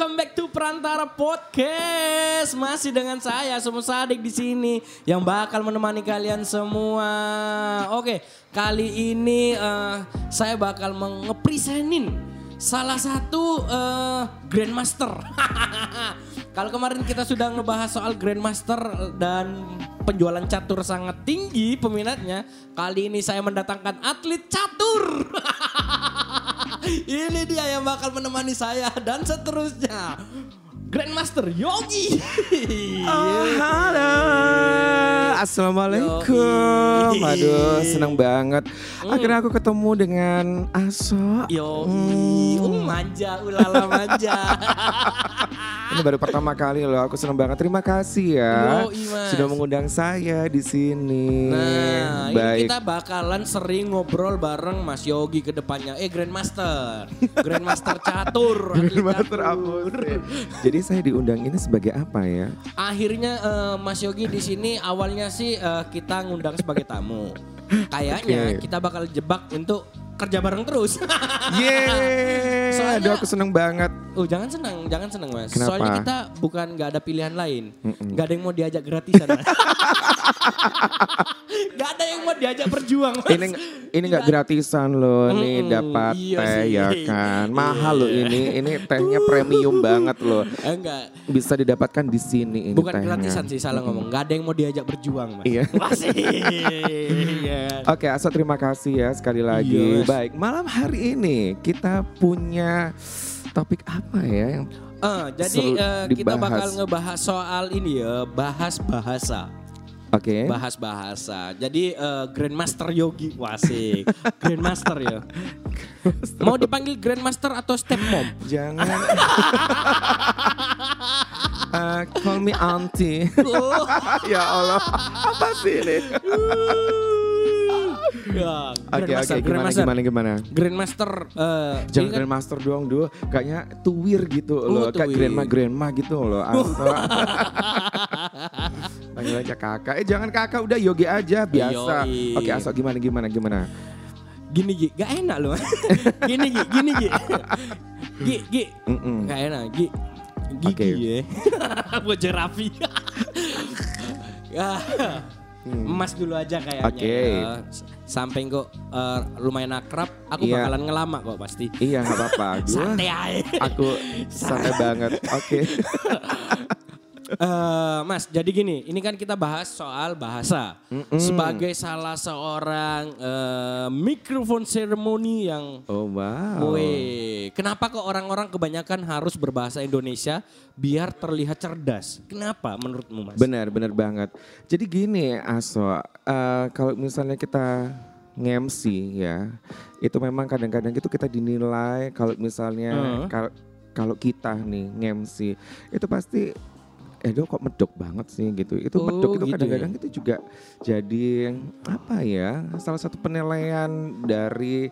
welcome back to Perantara Podcast. Masih dengan saya Sumu Sadik di sini yang bakal menemani kalian semua. Oke, kali ini eh, saya bakal mengepresenin salah satu eh, Grandmaster. Kalau kemarin kita sudah ngebahas soal Grandmaster dan penjualan catur sangat tinggi peminatnya, kali ini saya mendatangkan atlet catur. Ini dia yang bakal menemani saya dan seterusnya. Grandmaster Yogi. Oh, halo. Assalamualaikum. Yogi. Aduh, senang banget. Akhirnya aku ketemu dengan Aso. Yogi. Uh, manja, ulala manja. Ini baru pertama kali loh. Aku senang banget. Terima kasih ya Mas. sudah mengundang saya di sini. Nah, ini Baik. kita bakalan sering ngobrol bareng Mas Yogi ke depannya. Eh, Grandmaster. Grandmaster catur. Grandmaster catur. apa sih? Jadi saya diundang ini sebagai apa ya? Akhirnya eh, Mas Yogi di sini awalnya sih eh, kita ngundang sebagai tamu. Kayaknya Oke. kita bakal jebak untuk kerja bareng terus. Yeay. Soalnya- Aduh aku seneng banget. oh jangan senang, jangan senang mas. Kenapa? Soalnya kita bukan nggak ada pilihan lain, nggak ada yang mau diajak gratisan. Mas. Nggak ada yang mau diajak berjuang. Mas. Ini ini nggak gratisan loh, nih Mm-mm, dapat iya teh sih. ya kan. Mahal loh ini. Ini tehnya premium banget loh. Eh, enggak, Bisa didapatkan di sini ini bukan tehnya. gratisan sih salah ngomong. Nggak ada yang mau diajak berjuang mas. Iya. Masih. Iya. Oke, Aso terima kasih ya sekali lagi. Iya, Mas. Baik, malam hari ini kita punya topik apa ya yang Eh, jadi eh, kita dibahas. bakal ngebahas soal ini ya, bahas bahasa. Oke. Bahas bahasa. Jadi eh, Grandmaster Yogi wasik. Grandmaster ya. Mau dipanggil Grandmaster atau Stepmom? Jangan Eh, call me auntie. Oh. ya Allah, apa sih ini? Ya, Oke, oke, gimana Grandmaster. gimana gimana? Grandmaster eh, Jangan kan- grandmaster doang dulu, kayaknya tuwir gitu Oh, loh, kayak grandma grandma gitu loh. Aso. Panggil aja kakak. Eh jangan kakak, udah yogi aja biasa. Oke, Aso gimana gimana gimana? gini Gi, gak enak loh. gini Gi, gini Gi. Gi, Gi. Mm-mm. Gak enak, Gi. Gigi Oke. ya. Buat jerafi. ya. Emas dulu aja kayaknya. Hmm. Oke. ya. Sampai kok eh, lumayan akrab, aku Iya. bakalan ngelama kok pasti. Iya nggak apa-apa. Santai aja. Aku santai banget. Oke. Eh, mas, jadi gini, ini kan kita bahas soal bahasa. Sebagai salah seorang eh, mikrofon seremoni yang Oh wow. Woi, kenapa kok orang-orang kebanyakan harus berbahasa Indonesia biar terlihat cerdas? Kenapa menurutmu, Mas? Benar, benar banget. Jadi gini, Aso, eh, kalau misalnya kita ngemsi ya, itu memang kadang-kadang itu kita dinilai kalau misalnya Heeh. kal- kalau kita nih ngemsi itu pasti eh do kok medok banget sih gitu. Itu Oh, medok itu gitu kadang-kadang itu juga jadi apa ya? Salah satu penilaian dari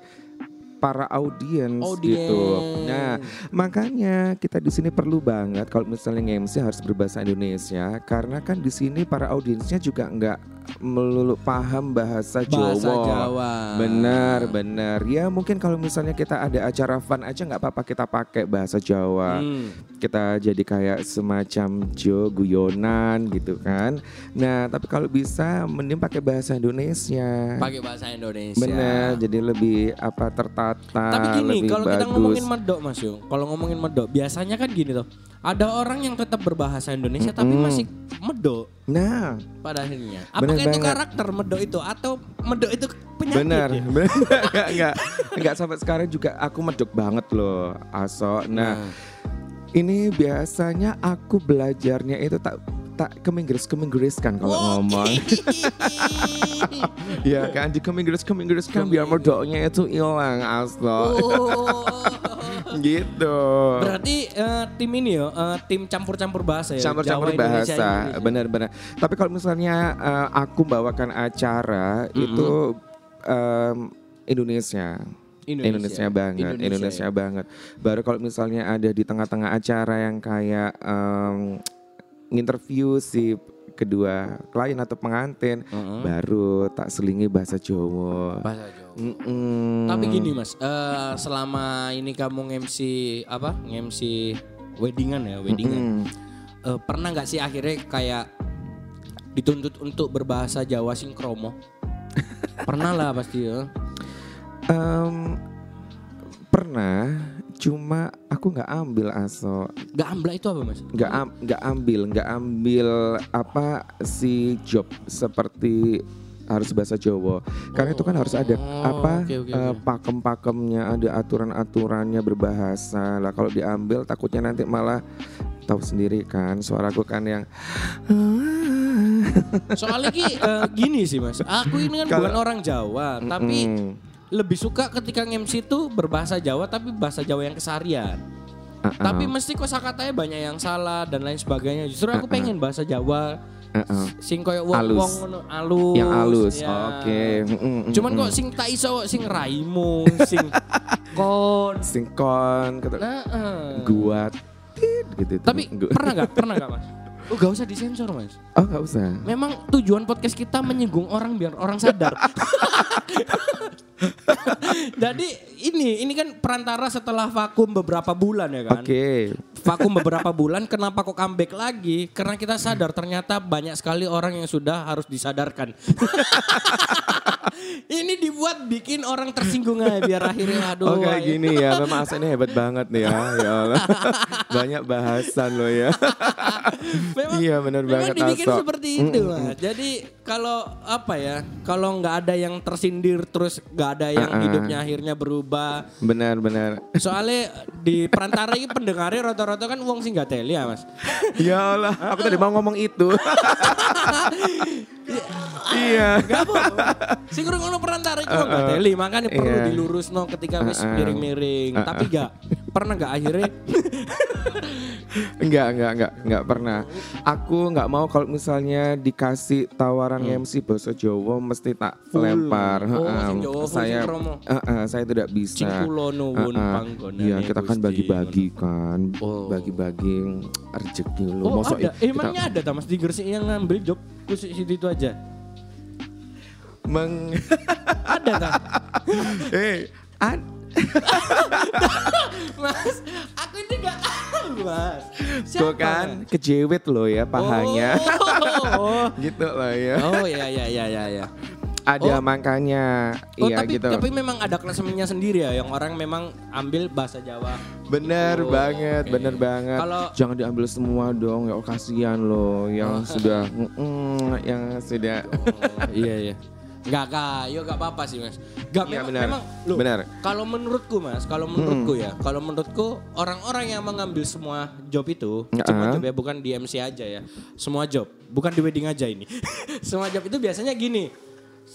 para audiens gitu. Nah, makanya kita di sini perlu banget kalau misalnya nge-MC harus berbahasa Indonesia karena kan di sini para audiensnya juga nggak melulu paham bahasa, Bahasa Jawa. Jawa. Benar, benar. Ya mungkin kalau misalnya kita ada acara fun aja nggak apa-apa kita pakai bahasa Jawa. Hmm. Kita jadi kayak semacam jo guyonan gitu kan. Nah, tapi kalau bisa mending pakai bahasa Indonesia. Pakai bahasa Indonesia. Benar, jadi lebih apa Tapi gini, kalau kita ngomongin medok, Mas Yung. Kalau ngomongin medok, biasanya kan gini tuh. Ada orang yang tetap berbahasa Indonesia tapi Mm-mm. masih medok Nah, pada akhirnya. Bener Apakah itu banget. karakter medok itu atau medok itu penyakit? benar, ya? benar, enggak, enggak, enggak sampai sekarang juga aku medok banget loh, Aso. Nah, ini biasanya aku belajarnya itu tak tak keminggris keminggris kan kalau ngomong. ya kan di keminggris keminggris kan biar medoknya itu hilang Aso. Oh. gitu. Berarti eh, tim ini ya, eh, tim campur-campur bahasa ya. campur-campur Indonesia, bahasa Indonesia. benar-benar tapi kalau misalnya eh, aku bawakan acara itu em, Indonesia Indonesia, banget Indonesia, ya. banget baru kalau misalnya ada di tengah-tengah acara yang kayak em, nginterview si kedua klien atau pengantin Heeh. baru tak selingi bahasa Jawa Bahasa Jawa. Mm-mm. Tapi gini mas, eh, selama ini kamu nge-MC apa? Nge-MC weddingan ya, weddingan. Mm. Eh, pernah nggak sih akhirnya kayak dituntut untuk berbahasa Jawa sinkromo? pernah lah pasti ya. Em, pernah, cuma aku nggak ambil aso, Gak ambla itu apa mas? nggak am- nggak ambil, nggak ambil apa si job seperti harus bahasa Jawa. Karena itu kan harus ada Oh, apa oke, oke, eh, pakem-pakemnya, ada aturan-aturannya berbahasa. Lah kalau diambil takutnya nanti malah tahu sendiri kan suaraku kan yang Soalnya ki eh, gini sih mas, aku ini kan Kalau- bukan orang Jawa, tapi Mm, lebih suka ketika MC itu berbahasa Jawa tapi bahasa Jawa yang kesarian. uh-uh, Tapi mesti kosakatanya banyak yang salah dan lain sebagainya. Justru aku pengen bahasa Jawa uh-uh. sing koyo wong Halus. wong alus. yang halus. ya. Oke. Mm, mm, Cuman mm, kok sing tak iso sing raimu, sing kon. singkon kata Nah, eh. gua tit, gitu Tapi Gua- pernah nggak? Pernah nggak mas? Oh gak usah disensor mas. oh nggak usah Memang tujuan podcast kita menyinggung orang biar orang sadar. Jadi ini ini kan perantara setelah vakum beberapa bulan ya kan. oke Vakum beberapa bulan kenapa kok comeback lagi? Karena kita sadar ternyata banyak sekali orang yang sudah harus disadarkan. ini dibuat bikin orang tersinggung aja biar akhirnya aduh. Oh kayak ayo. gini ya, memang Asa ini hebat banget nih ya, ya Allah. Banyak bahasan loh ya. Memang, Iya, benar memang banget, dibikin Aso. seperti itu mas. Jadi kalau apa ya, kalau nggak ada yang tersindir terus nggak ada yang Uh-uh. hidupnya akhirnya berubah. Benar benar. Soalnya di perantara ini pendengarnya rata-rata kan uang sih nggak teli ya mas. Ya Allah, aku tadi mau ngomong itu. iya. Gak apa Sing ngono perantara itu nggak Uh-uh. teli, makanya perlu Iya. dilurus no ketika wis miring-miring. Tapi gak pernah nggak akhirnya Enggak, enggak, enggak, enggak pernah. Aku enggak mau kalau misalnya dikasih tawaran MC bahasa Jawa mesti tak Full. lempar. Oh, sing Jawa saya kromo. Heeh, saya tidak bisa. Heeh. panggonane Iya, kita kan bagi-bagi kan. Oh. Bagi-bagi rezeki lu. Oh Masa ada, kita emangnya ada tak mas di Gresik yang ngambil job khusus itu, itu aja? meng Ada tak? Eh, ad- mas, aku ini gak tahu mas. Tuh kan kejewit loh ya pahanya. Oh, gitu loh ya. oh ya ya ya ya ya. Ada Oh. makanya. Oh iya tapi gitu. tapi memang ada klasemennya sendiri ya yang orang memang ambil bahasa Jawa. Bener Oh, banget, oke. bener banget. Kalau- Jangan diambil semua dong, ya oh, kasihan loh yang Oh. sudah, mm, yang sudah. Oh, iya iya. Enggak kak, yo gak apa-apa sih mas. Gak Iya, memang, benar. memang loh, Benar. Kalau menurutku mas, kalau menurutku ya, kalau menurutku orang-orang yang mengambil semua job itu, semua Uh-uh. job ya bukan di MC aja ya, semua job, bukan di wedding aja ini. semua job itu biasanya gini.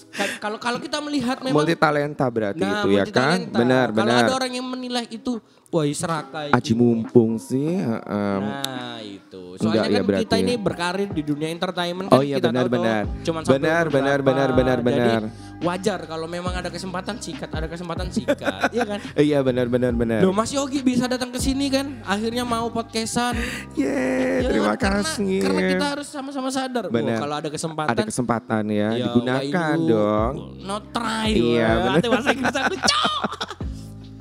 Ka- Kalau kalau kita melihat memang Multi talenta berarti Nah, itu ya kan? multitalenta. Benar, Kalau benar. ada orang yang menilai itu, wah seraka itu. Aji mumpung sih. heeh. Nah itu. Soalnya Enggak, ya kan berarti kita ya. ini berkarir di dunia entertainment Oh kan iya, kita benar, tahu benar. toh, cuman Benar, benar, benar, benar, benar. Jadi wajar kalau memang ada kesempatan sikat, ada kesempatan sikat, iya kan? Iya benar, benar, benar. Loh Mas Yogi bisa datang ke sini kan, akhirnya mau podcastan. Yeay, Ya, terima karena, kasih. Karena kita harus sama-sama sadar, Benar. kalau ada kesempatan, Ada kesempatan ya, ya, digunakan dong. Not try. Iya, benar. Bahasa Inggris aku cok.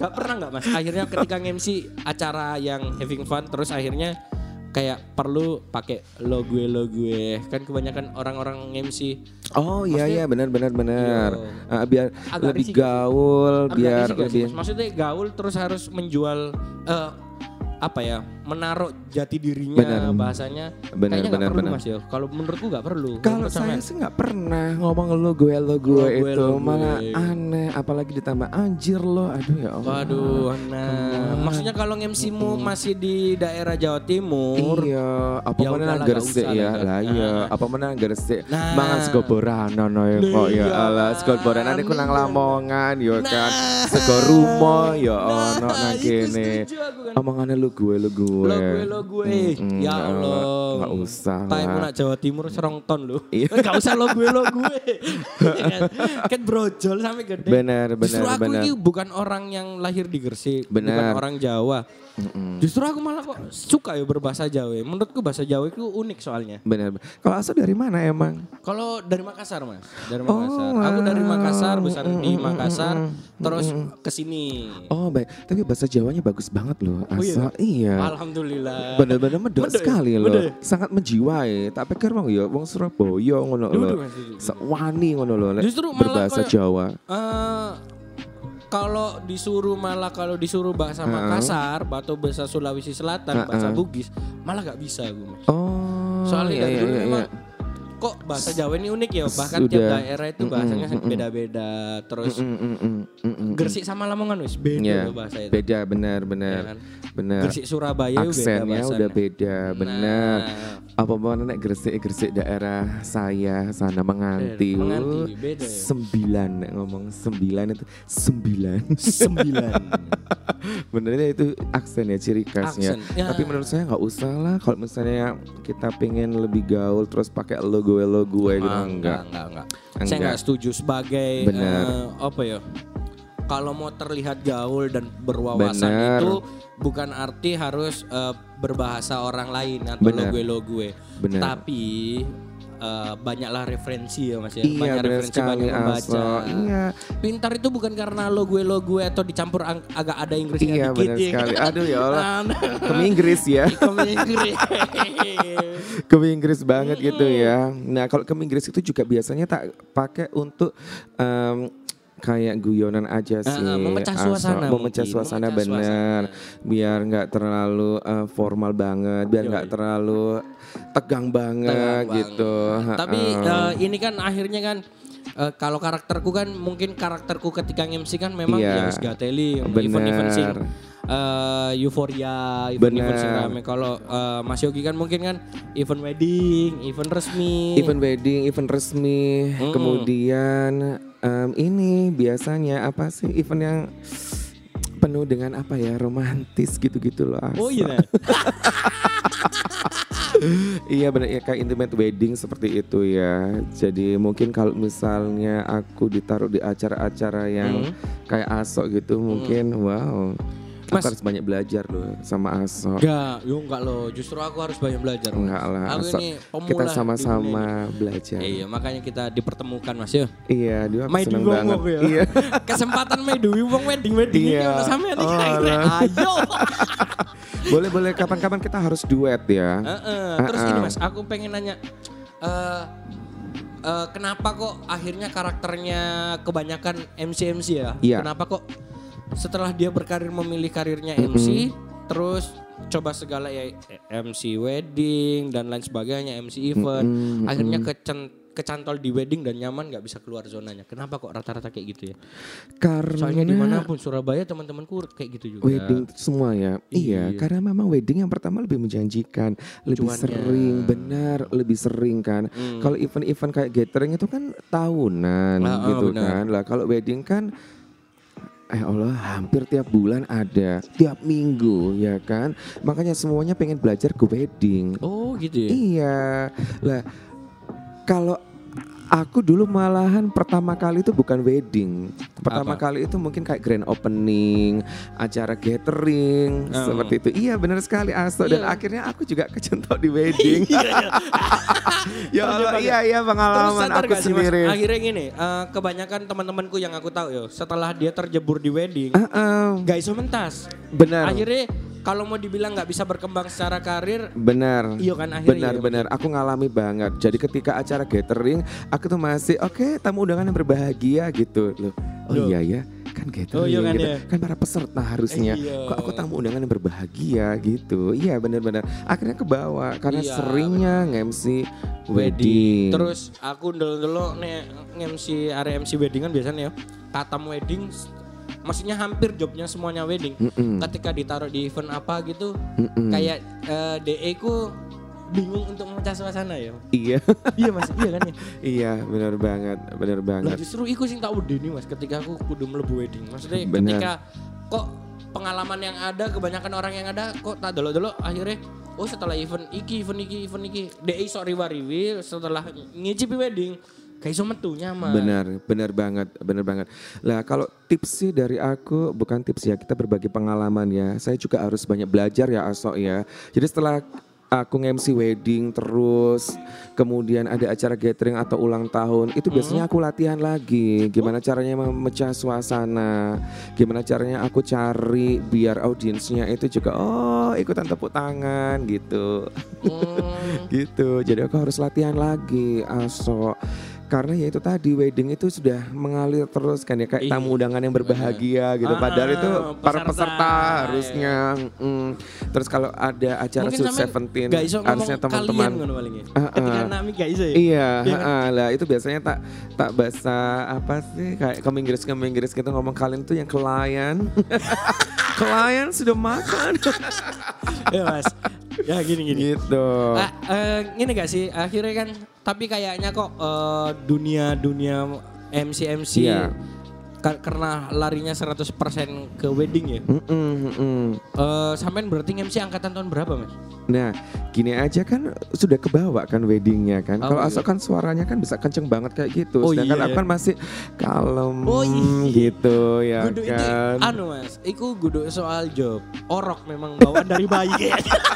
Gak pernah nggak mas? Akhirnya ketika MC acara yang having fun, terus akhirnya kayak perlu pakai lo gue lo gue kan kebanyakan orang-orang MC Oh iya iya benar benar benar. Iya. Ah, biar Agak lebih risiko sih. gaul, Agak biar risiko sih, lebih Mas. maksudnya gaul terus harus menjual eh, apa ya menaruh jati dirinya Benar. bahasanya Benar, kayaknya nggak perlu benar. mas ya kalau menurutku nggak perlu Kalau saya sih nggak pernah ngomong lo gue lo gue Lo gue, itu lo gue. malah aneh apalagi ditambah anjir lo aduh ya Allah. Waduh, nah, maksudnya kalau MC-mu masih di daerah Jawa Timur, Iya, apa Ya mana usah ya lah, iya, Nah. apa mana nang gresik Nah. mangan sego boranan no ya kok ya Iya, Allah sego boranan iku nang iya. Lamongan ya kan Nah. sego rumo ya ono Nah, nang kene kan. omongannya lo gue lo gue lo gue lo gue, Mm-mm, ya Allah, nggak usah Time lah. nak Jawa Timur serong ton lu, Iya. nggak usah lo gue lo gue, kan? brojol sampai gede. Benar, Justru benar, aku benar. ini bukan orang yang lahir di Gresik, bukan Benar. orang Jawa. Justru aku malah kok suka ya berbahasa Jawa. Menurutku bahasa Jawa itu unik soalnya. benar kalau asal dari mana emang Kalau dari Makassar mas, dari Oh, Makassar. Aku dari Makassar, besar Mm, di mm, Makassar, mm, mm, terus mm, ke sini. Oh baik, tapi bahasa Jawanya bagus banget loh. Oh, iya, Asal? Iya. Alhamdulillah. Bener-bener medok Medok ya? sekali loh. Medok ya? Sangat menjiwai. Tak pikir wong ya wong Surabaya ngono lho. Sewani ngono lho Justru berbahasa kayak- Jawa. Eh, kalau disuruh malah kalau disuruh bahasa Makassar atau bahasa Sulawesi Selatan, bahasa Bugis, malah gak bisa gue. Mas. Oh. Soalnya iya, dari iya, iya, memang iya. Kok bahasa Jawa ini unik ya, bahkan Sudah. tiap daerah itu bahasanya beda-beda. Terus Mm, mm, mm, mm, mm. Gresik sama Lamongan wis beda Iya, loh bahasa itu. Beda benar benar. Ya kan? Benar. Gresik Surabaya beda Aksennya bahasanya. udah beda, benar. Nah. Apa mau nek Gresik-Gresik daerah saya sana menganti. Menganti, beda ya. Sembilan nek ngomong sembilan itu sembilan. Sembilan. Benernya itu aksen ya ciri khasnya. Aksen, ya. Tapi menurut saya nggak usah lah kalau misalnya kita pengen lebih gaul terus pakai lo gue lo gue gitu Ah, enggak. enggak, enggak. Saya Enggak. enggak setuju sebagai eh, apa ya? Kalau mau terlihat gaul dan berwawasan Benar. itu bukan arti harus eh, berbahasa orang lain atau lo Benar. gue lo gue. Benar. Tapi eh, banyaklah referensi ya Mas ya. Iya Banyak referensi sekali banyak membaca. Iya. Pintar itu bukan karena lo gue lo gue atau dicampur agak ada Inggrisnya Iya dikit ya. sekali. Aduh ya Allah. Nah, Ke Inggris ya. Inggris. ke Inggris banget gitu ya. Nah kalau ke Inggris itu juga biasanya tak pakai untuk em, kayak guyonan aja sih. Ah, memecah Asal- suasana memecah mungkin, suasana memecah bener. Biar nggak terlalu eh, formal banget, biar nggak terlalu tegang banget Tenang gitu. banget. Tapi eh, ini kan akhirnya kan eh, kalau karakterku kan mungkin karakterku ketika MC kan memang Iya. yang Gateli, Bener. event-event sing Euphoria, event-event sing Bener. rame. Kalau eh, Mas Yogi kan mungkin kan event wedding, event resmi. event wedding, event resmi, kemudian em, ini biasanya apa sih event yang penuh dengan apa ya romantis gitu-gitu loh. Oh Asa. iya. Iya benar ya kayak intimate wedding seperti itu ya. Jadi mungkin kalau misalnya aku ditaruh di acara-acara yang kayak Aso gitu mungkin wow. Mas- Aku harus banyak belajar loh sama Aso. Enggak, yo enggak loh. Justru aku harus banyak belajar. Enggak lah. Aku Aso. ini pemula Kita sama-sama belajar. ini. Iya, makanya kita dipertemukan Mas yo. Iya, dia aku seneng banget. ya. Iya. Kesempatan main wong wedding wedding ini Iya. ono sampean. Oh. Ayo. boleh boleh kapan-kapan kita harus duet ya. Heeh. Terus Ah, ini ah. mas, aku pengen nanya, eh eh, kenapa kok akhirnya karakternya kebanyakan MC MC ya? Iya. Kenapa kok setelah dia berkarir memilih karirnya MC, terus coba segala ya MC wedding dan lain sebagainya, MC event, akhirnya kecen- kecantol di wedding dan nyaman nggak bisa keluar zonanya. Kenapa kok rata-rata kayak gitu ya? Karena Soalnya di mana pun Surabaya teman-temanku kayak gitu juga. Wedding semua ya. Iya. karena memang wedding yang pertama lebih menjanjikan, lebih Cuannya. sering, benar, lebih sering kan. Kalau event-event kayak gathering itu kan tahunan Ah, ah, gitu benar. kan. Lah kalau wedding kan Eh Allah hampir tiap bulan ada, tiap minggu ya kan. Makanya semuanya pengen belajar ke wedding. Oh gitu ya. Iya. Lah kalau aku dulu malahan pertama kali itu bukan wedding. Pertama Apa? kali itu mungkin kayak grand opening, acara gathering Oh. seperti itu. Iya benar sekali Aso dan Iya. akhirnya aku juga kecentok di wedding. ya Allah, iya iya Terus pengalaman sadar aku sih mas, sendiri. akhirnya gini, eh, kebanyakan teman-temanku yang aku tahu yo, setelah dia terjebur di wedding, ah, gak iso mentas. benar. Akhirnya kalau mau dibilang nggak bisa berkembang secara karir, Benar. Iya kan, akhirnya Benar iya, benar. Aku ngalami banget. Jadi ketika acara gathering, aku tuh masih oke tamu undangan yang berbahagia gitu loh. Oh Loh. iya ya, kan gathering Oh, iya kan, gitu. iya. Kan para peserta harusnya. Iya. Kok aku tamu undangan yang berbahagia gitu. Iya benar-benar. Akhirnya kebawa karena Iya, seringnya nge-MC wedding. Terus aku dulu nih MC area MC wedding kan biasanya ya, katam wedding, maksudnya hampir jobnya semuanya wedding. Mm-mm. Ketika ditaruh di event apa gitu, Mm-mm. kayak eh, DE ku bingung untuk memecah suasana ya. Iya. iya mas, iya kan ya. iya, benar banget. Benar Lah banget. justru iku sing tak wedeni Mas ketika aku kudu mlebu wedding. Maksudnya Bener. ketika kok pengalaman yang ada kebanyakan orang yang ada kok tak delok-delok akhirnya oh setelah event iki event iki event iki dek iso riwa-riwi setelah ngicipi wedding kayak iso metu nyaman. Benar, benar banget, benar banget. Lah kalau tips sih dari aku bukan tips ya, kita berbagi pengalaman ya. Saya juga harus banyak belajar ya Aso ya. Jadi setelah aku nge-MC wedding terus kemudian ada acara gathering atau ulang tahun itu biasanya aku latihan lagi gimana caranya memecah suasana gimana caranya aku cari biar audiensnya itu juga oh ikutan tepuk tangan gitu Hmm. gitu jadi aku harus latihan lagi aso karena ya itu tadi wedding itu sudah mengalir terus kan ya kayak Iya. tamu undangan yang berbahagia gitu Ah, padahal itu para peserta, peserta iya. harusnya mm. terus kalau ada acara Mungkin Sweet Seventeen harusnya teman-teman ngono paling. Ah, ah. Ketika nami gak iso ya. Iya, Iya kan? ha-ha, lah itu biasanya tak tak bahasa apa sih kayak ke Inggris ke Inggris gitu ngomong kalian tuh yang klien. klien sudah makan Ya Mas. Ya gini gini. gitu. Ah, eh, gini gak sih akhirnya kan tapi kayaknya kok eh, dunia dunia MC MC Iya. Ka- karena larinya 100% ke wedding ya. Mm-mm, mm-mm. Eh sampean berarti MC angkatan tahun berapa, Mas? Nah, gini aja kan sudah kebawa kan weddingnya kan. Oh, Kalau iya. Asok kan suaranya kan bisa kenceng banget kayak gitu. Oh, Sedangkan iya. aku kan masih kalem Oh, iya. gitu ya Gudu itu kan. anu Mas, iku gudu soal job. Orok memang bawaan dari bayi kayaknya.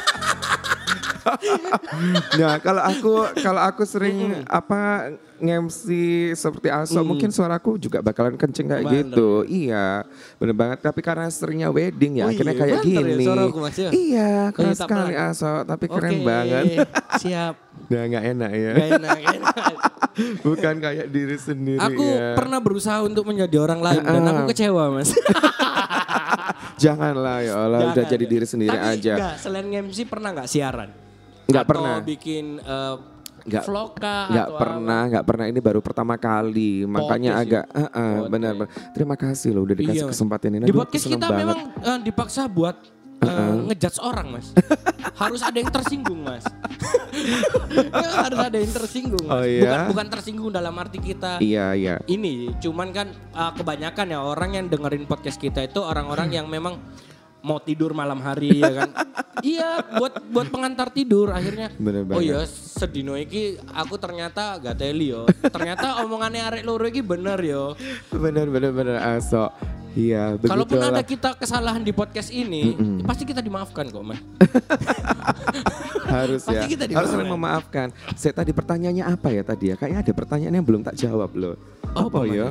Nah, kalau aku kalau aku sering apa nge-MC seperti Aso mungkin suaraku juga bakalan kenceng kayak Bener. gitu. Iya, bener banget. Tapi karena seringnya wedding ya, Oh akhirnya iya, kayak ya gini. suaraku, Mas, ya? Iya, keren tak sekali pernah. Aso. Tapi keren Oke, banget. Siap. Nah, nggak enak ya. Gak enak, gak enak. Bukan kayak diri sendiri Aku ya. pernah berusaha untuk menjadi orang lain dan aku kecewa, Mas. Janganlah ya Allah, udah Jangan, jadi ya. diri sendiri Tapi aja. Enggak, selain MC pernah nggak siaran? Nggak Atau pernah. bikin eh, Nggak- vlog kah? Nggak pernah, nggak pernah. Ini baru pertama kali, makanya Podcast agak, ya? Heeh, Podcast. benar. benar. Terima kasih loh udah dikasih Iya, kesempatan ini. Di podcast kita banget. memang eh, dipaksa buat eh, ngejudge orang, Mas. Harus ada yang tersinggung, Mas. Harus ada yang tersinggung, Mas. Oh, iya? Bukan bukan tersinggung dalam arti kita Iya, iya. ini cuman kan uh, kebanyakan ya orang yang dengerin podcast kita itu orang-orang yang memang mau tidur malam hari ya kan iya buat buat pengantar tidur akhirnya Bener oh iya sedino iki aku ternyata gak teli yo ternyata omongannya arek loro iki bener yo Benar, benar, benar. Aso. Iya, begitu kalaupun ada kita kesalahan di podcast ini pasti kita dimaafkan kok mas harus Pasti ya. kita harus dimaafkan. saling memaafkan. Saya tadi pertanyaannya apa ya tadi ya? Kayaknya ada pertanyaan yang belum tak jawab loh. Apa, Apa, ya?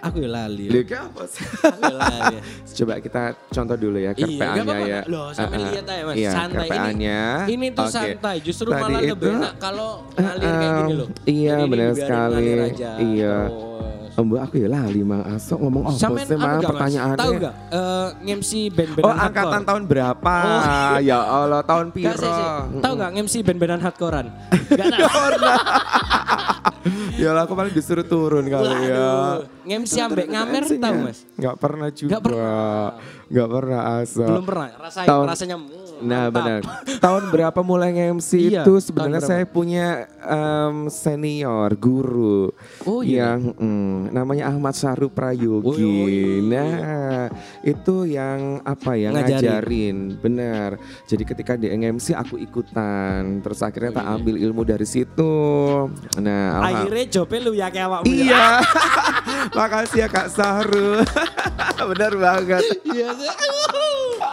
Aku ya lali Lho, ya. kayak apa sih? aku ya lali ya. Coba kita contoh dulu ya Iya, kerpeannya apa-apa. ya. Loh, sampai ah. lihat aja mas, Iya, santai. Ini, ini tuh Oke. santai, justru Tadi malah lebih itu- enak kalau ngalir kayak gini loh. Iya, benar sekali. Iya. Embo aku ya lali mang Aso ngomong apa Sampean sih mang pertanyaannya? Tahu gak eh nge-MC band-bandan Oh angkatan tahun berapa? Ya Allah tahun piro? Tahu gak nge-MC band-bandan hardcorean? Gak tahu. Ya Allah aku paling disuruh turun kali ya. Waduh, nge-MC ambek ngamer tahu Mas? Nggak pernah juga. Nggak pernah. Nggak pernah Aso. Belum pernah. Rasain Tahun- rasanya Nah benar. Tahun berapa mulai nge-MC Iya, itu sebenarnya saya punya em, senior guru Oh, iya. yang mm, namanya Ahmad Syaru Prayogi. Oh, iya. Nah itu yang apa ya Ngajarin. ngajarin, benar. Jadi ketika di nge-MC aku ikutan, terus akhirnya tak ambil ilmu dari situ. Nah Akhirnya jawabnya lu ya kayak awakmu. ya. Iya. Makasih ya Kak Sahru. Benar banget. Iya.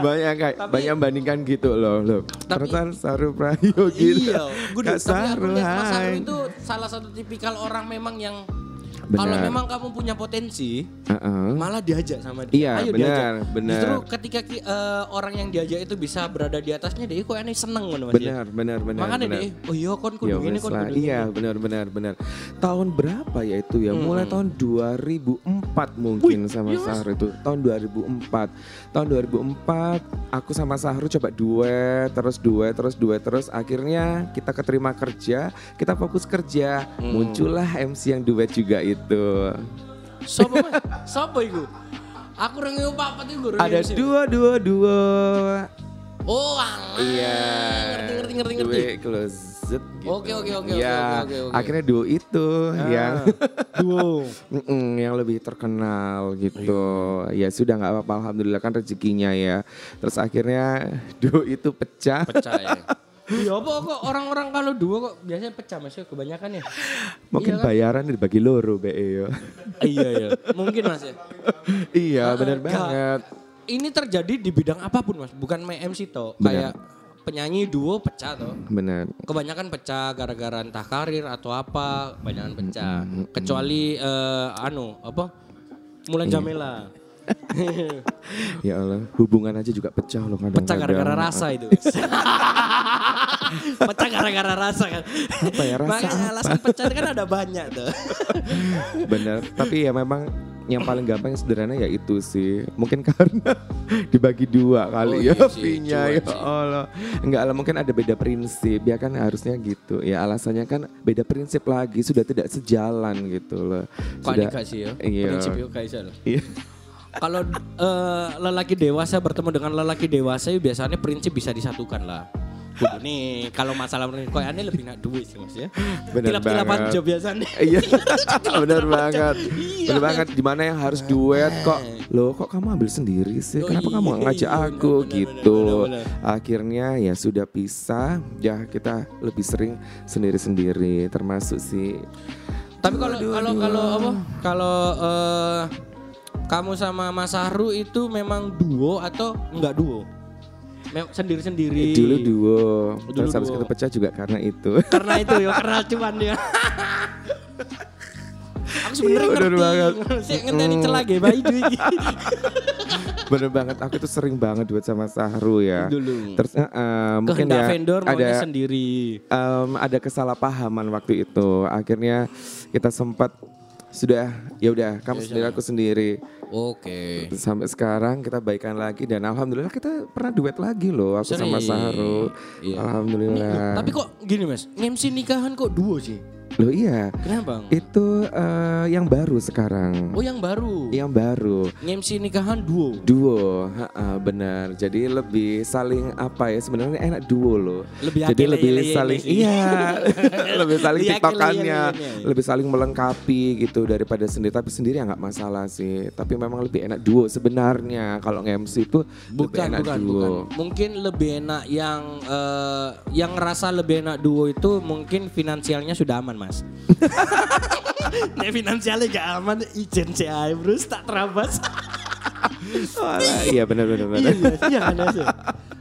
Banyak kayak Tapi- banyak bandingkan gitu loh, loh. Tapi- Perasaan Sahru Prayogi. Iya, gue lihat Mas Saru itu salah satu tipikal orang memang yang Benar. kalau memang kamu punya potensi, Heeh. malah diajak sama dia. Iya, Ayo benar, diajak. benar. Justru ketika eh, orang yang diajak itu bisa berada di atasnya, dia kok aneh seneng ngono Mas. Benar, benar, benar. Makanya benar. deh, oh iya kon kudu ini kon lah. kudu Iya ini. benar benar benar. Tahun berapa ya itu ya? Mulai tahun 2004 mungkin sama iya, Mas. Sahru itu. Tahun 2004. Tahun 2004 aku sama Sahru coba duet, terus duet, terus duet, terus akhirnya kita keterima kerja, kita fokus kerja. Hmm. Muncullah MC yang duet juga itu. Sopo? Sopo iku? Aku reng papat iku reng Ada MC. dua dua dua. Oh, alah. Iya. Ngerti ngerti ngerti ngerti. Duet closet gitu. Oke, oke, oke, oke, Ya, oke, oke, akhirnya duo itu yang Duo. Yang lebih terkenal gitu. Ya sudah nggak apa-apa, alhamdulillah kan rezekinya ya. Terus akhirnya duo itu pecah. Pecah ya. Iya apa kok orang-orang kalau dua kok biasanya pecah mas ya kebanyakan ya. Mungkin Iya kan? bayaran dibagi loro be ya. iya iya. Mungkin mas ya. iya, benar banget. Ini terjadi di bidang apa pun mas, bukan main MC toh. Benar. Kayak penyanyi duo pecah tuh. Benar. Kebanyakan pecah gara-gara entah karir atau apa, kebanyakan pecah. Kecuali eh, anu apa? Mulan Iya. Jamila. Ya Allah, hubungan aja juga pecah loh kadang-kadang. Pecah gara-gara rasa itu. pecah gara-gara rasa kan. Apa ya, rasa Makanya apa? alasan pecah kan ada banyak tuh. Bener, tapi ya memang yang paling gampang yang sederhana ya itu sih. Mungkin karena dibagi dua kali Oh ya iya cuan ya. Allah. Enggak lah mungkin ada beda prinsip. Ya kan harusnya gitu. Ya alasannya kan beda prinsip lagi sudah tidak sejalan gitu loh. Sudah sih ya? Iya. Prinsip yo kaisar. Iya. Kalau eh, lelaki dewasa bertemu dengan lelaki dewasa ya biasanya prinsip bisa disatukan lah. Kudu nih kalau masalah kok aneh lebih nak duit sih mas ya. Bener Tilap-tilapan banget. job biasanya. Iya, benar banget. Iya. Benar banget. Di mana yang harus duet kok? Loh, kok kamu ambil sendiri sih? Oh Kenapa iya, kamu ngajak iya, aku benar, benar, gitu? benar, benar. Akhirnya ya sudah pisah. Ya kita lebih sering sendiri-sendiri. Termasuk sih. Tapi kalau kalau kalau apa? Kalau eh, kamu sama Mas Ahru itu memang duo atau enggak duo? Sendiri-sendiri. Dulu duo. Dulu Terus habis duo. itu pecah juga karena itu. Karena itu ya, karena cuan dia. Aku sebenarnya Iya, bener ngerti. banget. Saya ngenteni celah ge bayi iki. Bener banget. Aku tuh sering banget duet sama Sahru ya. Dulu. Terus eh, eh, mungkin Kehendak ya vendor ada sendiri. Em, ada kesalahpahaman waktu itu. Akhirnya kita sempat sudah ya udah kamu sendiri aku sendiri. Oke. Sampai sekarang kita baikan lagi dan alhamdulillah kita pernah duet lagi loh aku sama Sering. Sahru. Iya. Alhamdulillah. Tapi kok gini Mas, MC nikahan kok duo sih? Loh iya, Kenapa? itu eh, yang baru sekarang. Oh yang baru. Yang baru. MC nikahan duo. Duo, ha-ha, benar. Jadi lebih saling apa ya sebenarnya enak duo loh. Lebih Jadi akele- lebih saling iya, lebih saling Lebih tiktokannya, lebih saling melengkapi gitu daripada sendiri. Tapi sendiri ya nggak masalah sih. Tapi memang lebih enak duo sebenarnya. Kalau nge-MC itu lebih Bukan, enak bukan, duo. bukan. Mungkin lebih enak yang eh, yang ngerasa lebih enak duo itu mungkin finansialnya sudah aman, Mas. Nek finansialnya gak aman, ijen si Bruce tak terabas. Walah, iya benar benar iya, benar. iya, iya?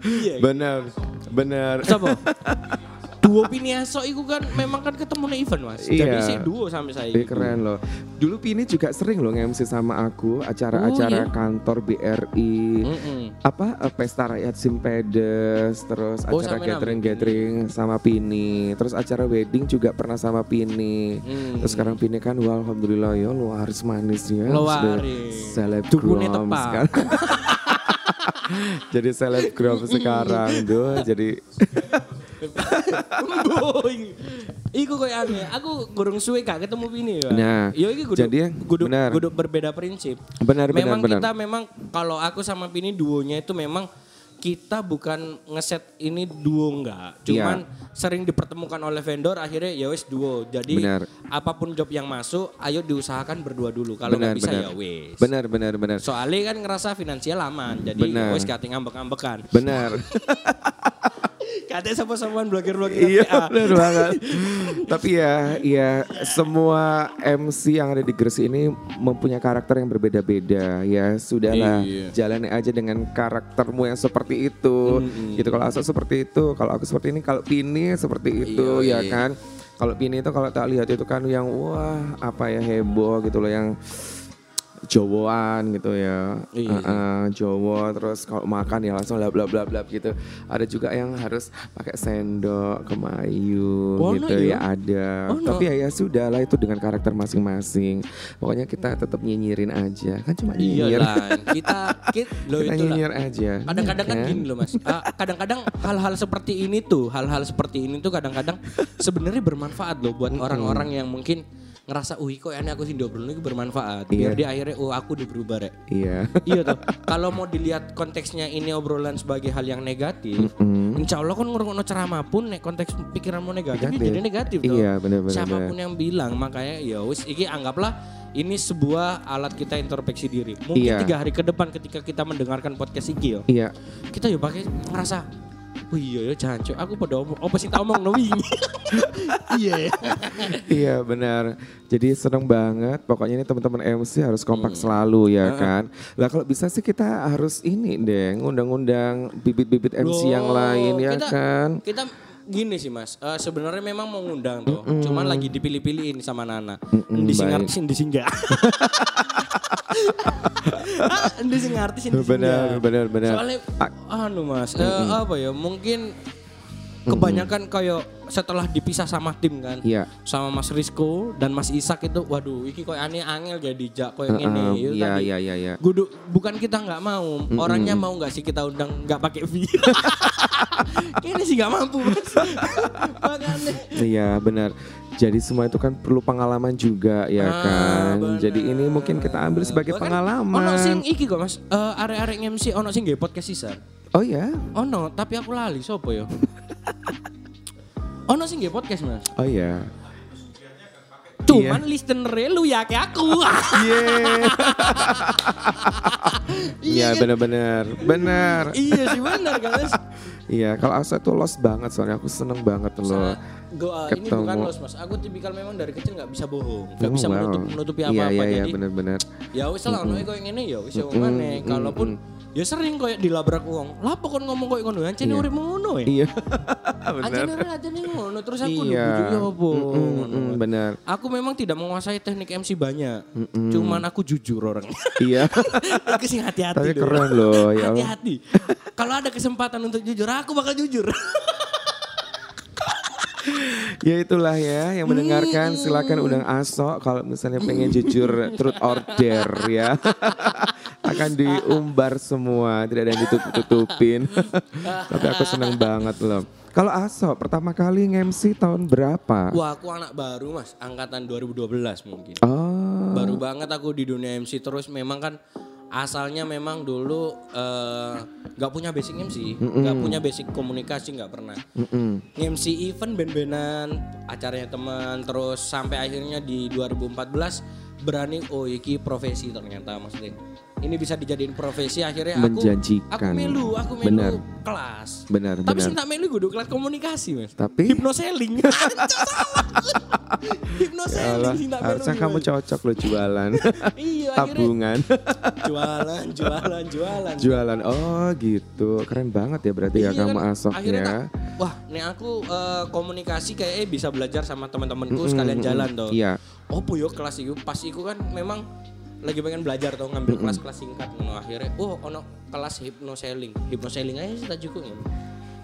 Iya. Benar, benar. Siapa? Duo Piniaso itu kan memang kan ketemu nih event mas. Jadi Iya. sih duo sampai saya. Keren loh. Dulu Pini juga sering loh nge-MC sama aku acara-acara Oh, iya? kantor BRI. Mm-mm. apa eh, pesta rakyat Simpedes terus Oh, acara sama gathering Nami. gathering sama Pini terus acara wedding juga pernah sama Pini Hmm. terus sekarang Pini kan wah alhamdulillah ya harus manis ya Luaris. selebgram sekarang jadi selebgram sekarang tuh jadi Boing. Iku koyo aneh. Aku gurung suwe gak ketemu Pini ya. Nah, Yo iki kudu jadi kudu, benar. kudu berbeda prinsip. benar benar memang benar kita memang kalau aku sama Pini duonya itu memang kita bukan ngeset ini duo enggak. Cuman sering dipertemukan oleh vendor akhirnya ya wes duo. Jadi Benar. apa pun job yang masuk ayo diusahakan berdua dulu. Kalau nggak bisa benar ya wes. benar benar benar Soalnya kan ngerasa finansial aman. Jadi ya wes kate ngambek-ngambekan. benar Kate sama-samaan blogger-blogger Iya PA. benar banget. Tapi ya, ya semua MC yang ada di Gresik ini mempunyai karakter yang berbeda-beda. Ya sudahlah, Iya. jalani aja dengan karaktermu yang seperti itu. Gitu kalau Aso seperti itu, kalau aku seperti ini, kalau Pini seperti itu, Iya, ya iya. kan. Kalau Pini itu kalau tak lihat itu kan yang wah apa ya heboh gitu loh yang Jawaan gitu ya, Iya. Heeh, Jawa terus kalau makan ya langsung lap lap lap lap gitu. Ada juga yang harus pakai sendok kemayu Oh, gitu no, ya iya? ada. Oh, no. Tapi ya ya sudah lah itu dengan karakter masing-masing. Pokoknya kita tetap nyinyirin aja, kan cuma Iya nyinyir. lah, kita, kita lo kita nyinyir aja. Kadang-kadang kan Iya gini loh mas, Ah, kadang-kadang hal-hal seperti ini tuh, hal-hal seperti ini tuh kadang-kadang sebenarnya bermanfaat loh buat orang-orang yang mungkin ngerasa, wih kok ini aku sih diobrolin ini bermanfaat. Biar Iya. dia akhirnya, oh aku udah berubah rek. Iya. iya tuh, kalau mau dilihat konteksnya ini obrolan sebagai hal yang negatif, Mm. insya Allah kan ngurung ceramah pun nek konteks pikiranmu negatif, Negatif. jadi negatif tuh. Iya, benar-benar. Siapa pun yang bilang, makanya ya wis, iki anggaplah ini sebuah alat kita introspeksi diri. Mungkin Iya. tiga hari ke depan ketika kita mendengarkan podcast iki yo, Iya. kita ya pakai ngerasa Oh iya ya jancuk, aku pada omong, apa sih tak omong no wingi. Iya. Iya benar. Jadi seneng banget. Pokoknya ini teman-teman MC harus kompak selalu ya kan. Lah kalau bisa sih kita harus ini deh, ngundang-undang bibit-bibit MC yang Loh, lain ya kita- kan. Kita gini sih mas, eh, sebenarnya memang mau ngundang tuh, cuman lagi dipilih-pilihin sama Nana. Mm-mm, Di sing baik. di sing artis, sing Benar, benar, benar. Soalnya, anu mas, eh, apa ya, mungkin kebanyakan kayak setelah dipisah sama tim kan. Iya. Sama Mas Rizko dan Mas Isak itu, waduh, iki koy aneh angel jadi jak koy Heeh, ini. Itu Iya tadi. iya iya iya. Gudu, bukan kita nggak mau, orangnya mau nggak sih kita undang nggak pakai fee? Ini sih nggak mampu mas. Makanya. Iya benar. Jadi semua itu kan perlu pengalaman juga ya Ah, kan. benar. Jadi ini mungkin kita ambil sebagai Bahkan pengalaman. Ono sing iki kok mas, Eh, arek-arek MC ono sing nggih podcast sisa. Oh ya. Ono, tapi aku lali sopo ya? ono sing nggih podcast mas. Oh ya. Cuman listener lu ya kayak aku. Iya benar-benar. Benar. iya sih benar kan mas. Iya, kalau Asa tuh lost banget soalnya aku seneng banget loh. Gua ini Ketemu. bukan los mas, aku tipikal memang dari kecil nggak bisa bohong, nggak Oh, bisa wow. menutup, menutupi Iya apa-apa. iya iya Jadi benar-benar. ya wis lah ono koyo ngene ya wis ya ngene. Kalaupun ya sering koyo dilabrak wong. Lah pokon ngomong koyo ngono, ancene urip ngono ya. Iya. Ancene urip ancene ngono terus aku Iya. iya. ya apa. Mm, mm, benar. Aku memang tidak menguasai teknik MC banyak. Cuman aku jujur orang. Iya. aku sih hati-hati Tapi keren loh ya. Hati-hati. Kalau ada kesempatan untuk jujur, aku bakal jujur. Ya itulah ya yang mendengarkan silakan undang Aso kalau misalnya pengen jujur truth or dare ya. Akan diumbar semua, tidak ada yang ditutup-tutupin. Tapi aku senang banget loh. Kalau Aso pertama kali nge-MC tahun berapa? Wah, aku anak baru, Mas. Angkatan 2012 mungkin. Oh. Baru banget aku di dunia MC terus memang kan asalnya memang dulu eh, nggak punya basic MC, nggak punya basic komunikasi nggak pernah. Mm-mm. MC event band-bandan, acaranya teman, terus sampai akhirnya di 2014 berani oh iki profesi ternyata maksudnya. Ini bisa dijadiin profesi akhirnya aku Menjanjikan. aku melu, aku melu Benar. kelas. Benar, Tapi benar. tak melu gue kelas komunikasi, Mas. Tapi. Hypnoselling Allah, sih harusnya kamu cocok loh jualan. Iya, Tabungan. jualan, jualan, jualan. jualan. Oh gitu. Keren banget ya berarti ya Iya kamu kan, Asok akhirnya ya. tak, wah, nih aku eh, komunikasi kayak eh, bisa belajar sama teman-temanku sekalian jalan tuh. Iya. Oh, yo kelas itu pas iku kan memang lagi pengen belajar tuh ngambil kelas-kelas singkat ngono akhirnya. Oh, ono kelas hypnoselling. Hypnoselling aja sih tak cukup ya.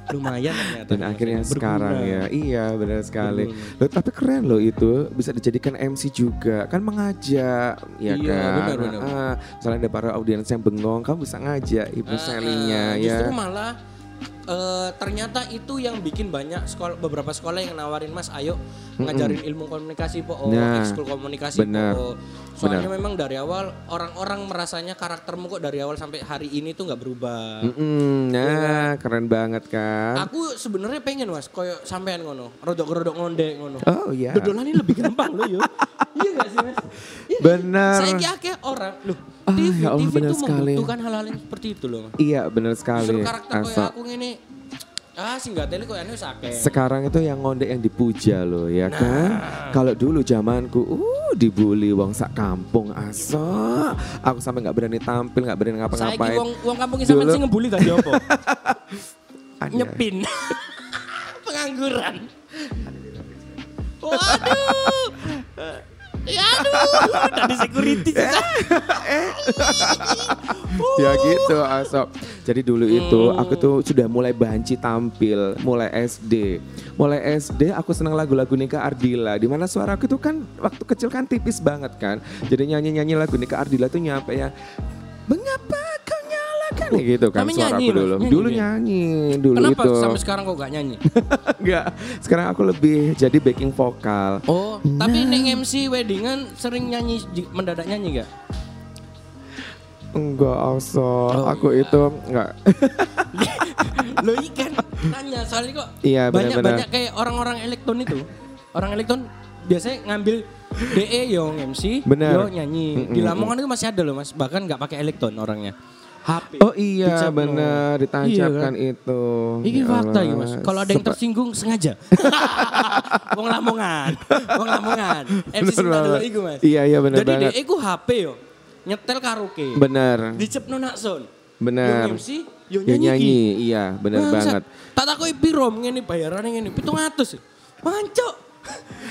Lumayan ternyata. Dan akhirnya sekarang ya, iya benar sekali. Loh, tapi keren loh itu bisa dijadikan MC juga, kan mengajak, ya Iya, kan. benar, benar. Ah, misalnya ada para audiens yang bengong, kamu bisa ngajak ibu Ah, sellingnya ah, ya. Justru malah eh, ternyata itu yang bikin banyak sekolah beberapa sekolah yang nawarin Mas ayo ngajarin ilmu komunikasi po oh, Nah, ekskul komunikasi benar, po. Soalnya memang dari awal orang-orang merasanya karaktermu kok dari awal sampai hari ini tuh nggak berubah. Mm-mm, nah, keren banget kan. Aku sebenarnya pengen Mas koyo sampean ngono, rodok-rodok ngonde ngono. Oh iya. Dodolan ini lebih gampang loh yo. iya gak sih Mas? Iya. Benar. Saya kira orang loh. Ah, TV, ya Allah, TV benar tuh sekali. membutuhkan hal-hal yang seperti itu loh. Iya benar sekali. Justru karakter kayak aku ngene ah teli kok ane wis akeh. Sekarang itu yang ngondek yang dipuja loh ya Nah. kan. Kalau dulu zamanku uh dibully wong sak kampung aso. Aku sampai nggak berani tampil, nggak berani Saiki ngapa-ngapain. wong wong kampung sampean sing ngebully tadi apa? Nyepin. Pengangguran. Waduh. Ya aduh, dari security. ya gitu aso. Jadi dulu itu Hmm. aku tuh sudah mulai banci tampil, mulai SD. Mulai SD aku senang lagu-lagu Nika Ardila. Di mana suara aku tuh kan waktu kecil kan tipis banget kan. Jadi nyanyi-nyanyi lagu Nika Ardila tuh nyampe ya Mengapa ya gitu kan Tapi suara nyanyi, aku dulu. Nyanyi dulu nyanyi, dulu Kenapa itu. sampai sekarang kok gak nyanyi? Enggak. Sekarang aku lebih jadi backing vokal. Oh, tapi neng MC weddingan sering nyanyi mendadak nyanyi gak? Enggak, also. Oh, aku iya. itu enggak. Lo ikan tanya soalnya kok Iya, banyak benar-benar. banyak kayak orang-orang elektron itu. Orang elektron biasanya ngambil DE yo MC, Benar. yo nyanyi. Di Lamongan itu masih ada loh Mas, bahkan nggak pakai elektron orangnya. HP. Oh iya Dicap, benar ditancapkan Iya itu. Ini Ya fakta ya mas. Kalau ada yang tersinggung sengaja. Wong Lamongan, Wong Lamongan. MC Sinta dulu iku mas. Iya, iya, bener Jadi banget. dia iku HP yo. Nyetel karaoke. Benar. Dicepno nak son. Benar. Yo MC, yo Ya nyanyi. nyanyi, iya benar banget. Tak takoki piro ngene bayarane ngene 700. Mancok.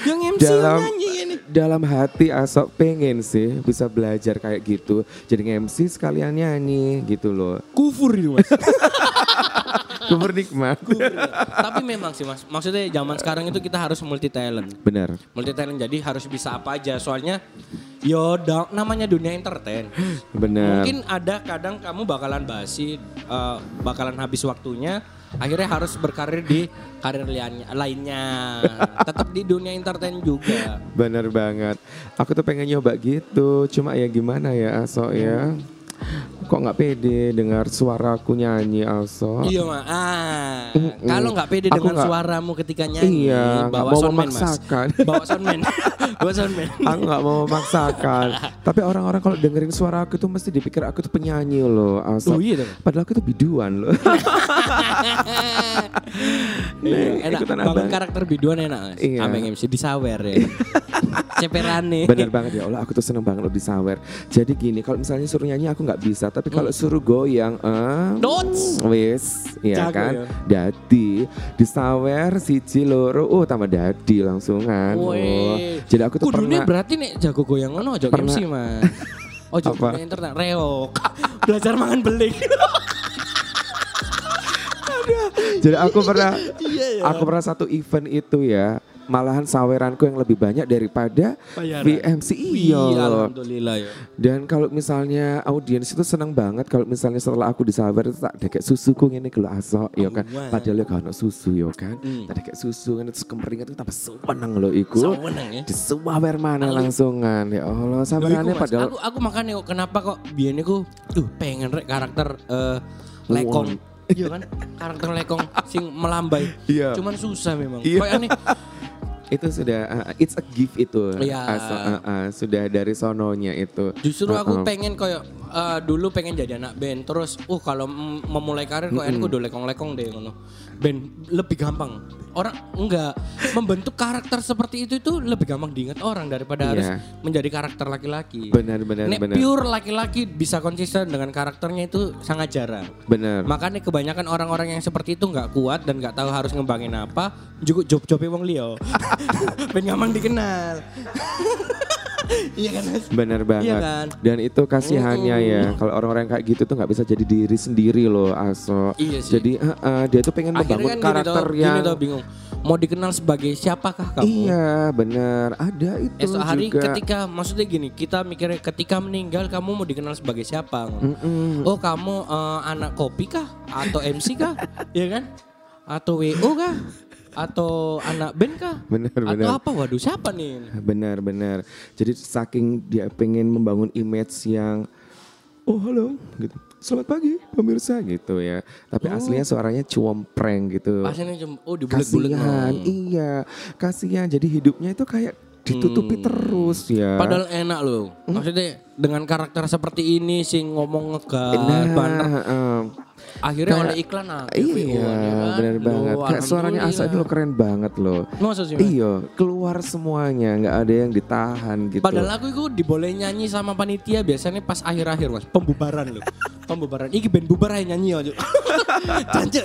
Yang MC dalam nyanyi ngene. dalam hati Asok pengen sih bisa belajar kayak gitu. Jadi MC sekalian nyanyi gitu loh. Kufur itu mas. Kufur nikmat. Tapi memang sih mas, maksudnya zaman sekarang itu kita harus multi talent. Benar. Multi talent jadi harus bisa apa aja. Soalnya yo da- namanya dunia entertain. Benar. Mungkin ada kadang kamu bakalan basi, eh, bakalan habis waktunya. Akhirnya harus berkarir di karir lainnya. Tetap di dunia entertain juga. Benar banget. Aku tuh pengen nyoba gitu. Cuma ya gimana ya Asok ya. Kok nggak pede dengar suaraku nyanyi Asok. Iya mah. Ah, Mm-mm. kalau nggak pede Aku dengan nggak- suaramu ketika nyanyi, Iya, bawa mau soundman mas. memaksakan. Bawa soundman. bawa soundman. Aku nggak mau memaksakan. Tapi orang-orang kalau dengerin suara aku tuh mesti dipikir aku tuh penyanyi loh Asok. Oh iya. Padahal aku tuh biduan loh. Iya, enak. Bangun abang. karakter biduan enak. Mas. Iya. Abang MC disawer ya. Ceperane. Bener banget ya Allah aku tuh seneng banget lo disawer. Jadi gini kalau misalnya suruh nyanyi aku nggak bisa. Tapi kalau suruh goyang eh, Dots. Wis, ya Jago kan? ya. Dadi disawer siji loro, oh tambah dadi langsungan. Oh. Jadi aku tuh Kudune pernah berarti nih jago goyang ngono aja. MC mas. Oh Apa? internet reok. Belajar mangan beling. Jadi aku pernah Iya, ya. aku pernah satu event itu ya. Malahan saweranku yang lebih banyak daripada Bayaran. VMC Iya, iya. alhamdulillah ya. Dan kalau misalnya audiens itu senang banget kalau misalnya setelah aku disawer itu tak deket susuku ngene kalau aso ya kan. Padahal ya kan susu ya kan. Hmm. Tak deket susu ngene terus kemeringat itu tambah seneng loh iku. Ya. Disuwawer mana langsungan ya Allah Mas, padahal aku aku makanya kenapa kok biyen iku duh pengen rek karakter eh, lekong. Iya kan? Karakter lekong sing melambai. Iya. Cuman susah memang. Iya. Kayak aneh. itu sudah uh, it's a gift itu Iya. Aso- uh, uh, sudah dari sononya itu Justru Uh, aku uh. pengen kayak eh, dulu pengen jadi anak band terus uh kalau memulai karir kok aku udah lekong-lekong deh ngono. Band lebih gampang. Orang enggak membentuk karakter seperti itu itu lebih gampang diingat orang daripada Iya. harus menjadi karakter laki-laki. benar benar Nek benar pure laki-laki bisa konsisten dengan karakternya itu sangat jarang. benar Makanya kebanyakan orang-orang yang seperti itu nggak kuat dan nggak tahu harus ngembangin apa, juga job-job wong liya. ben gampang dikenal. iya kan Mas? Benar banget. Iya kan? Dan itu kasihannya ya kalau orang-orang kayak gitu tuh nggak bisa jadi diri sendiri loh Aso. Iya sih. Jadi uh, uh, dia tuh pengen membangun Akhirnya kan karakter gini, yang gini tau bingung. Mau dikenal sebagai siapakah kamu? Iya benar ada itu Esok hari juga. ketika maksudnya gini, kita mikirnya ketika meninggal kamu mau dikenal sebagai siapa? Mm-mm. Oh kamu eh, anak kopi kah? Atau MC kah? Iya kan? Atau WO kah? Atau anak band kah? Benar Atau benar. apa? Waduh siapa nih? Benar benar. Jadi saking dia pengen membangun image yang oh halo gitu. Selamat pagi pemirsa gitu ya. Tapi Oh. aslinya suaranya cuompreng gitu. Pasnya cuma oh dibulet-bulet. Kasihan, iya, kasihan. Jadi hidupnya itu kayak ditutupi terus ya. Hmm. Padahal enak loh. Maksudnya dengan karakter seperti ini sing ngomong ngegas, nah, banter. em, Akhirnya kayak- oleh iklan aktif iya, ya kan? benar Loh, banget. Kayak suaranya Asa lo keren banget loh. Mas? Iya, keluar semuanya, nggak ada yang ditahan gitu. Padahal aku itu diboleh nyanyi sama panitia biasanya pas akhir-akhir mas pembubaran loh pembubaran iki band bubar aja nyanyi aja Jancuk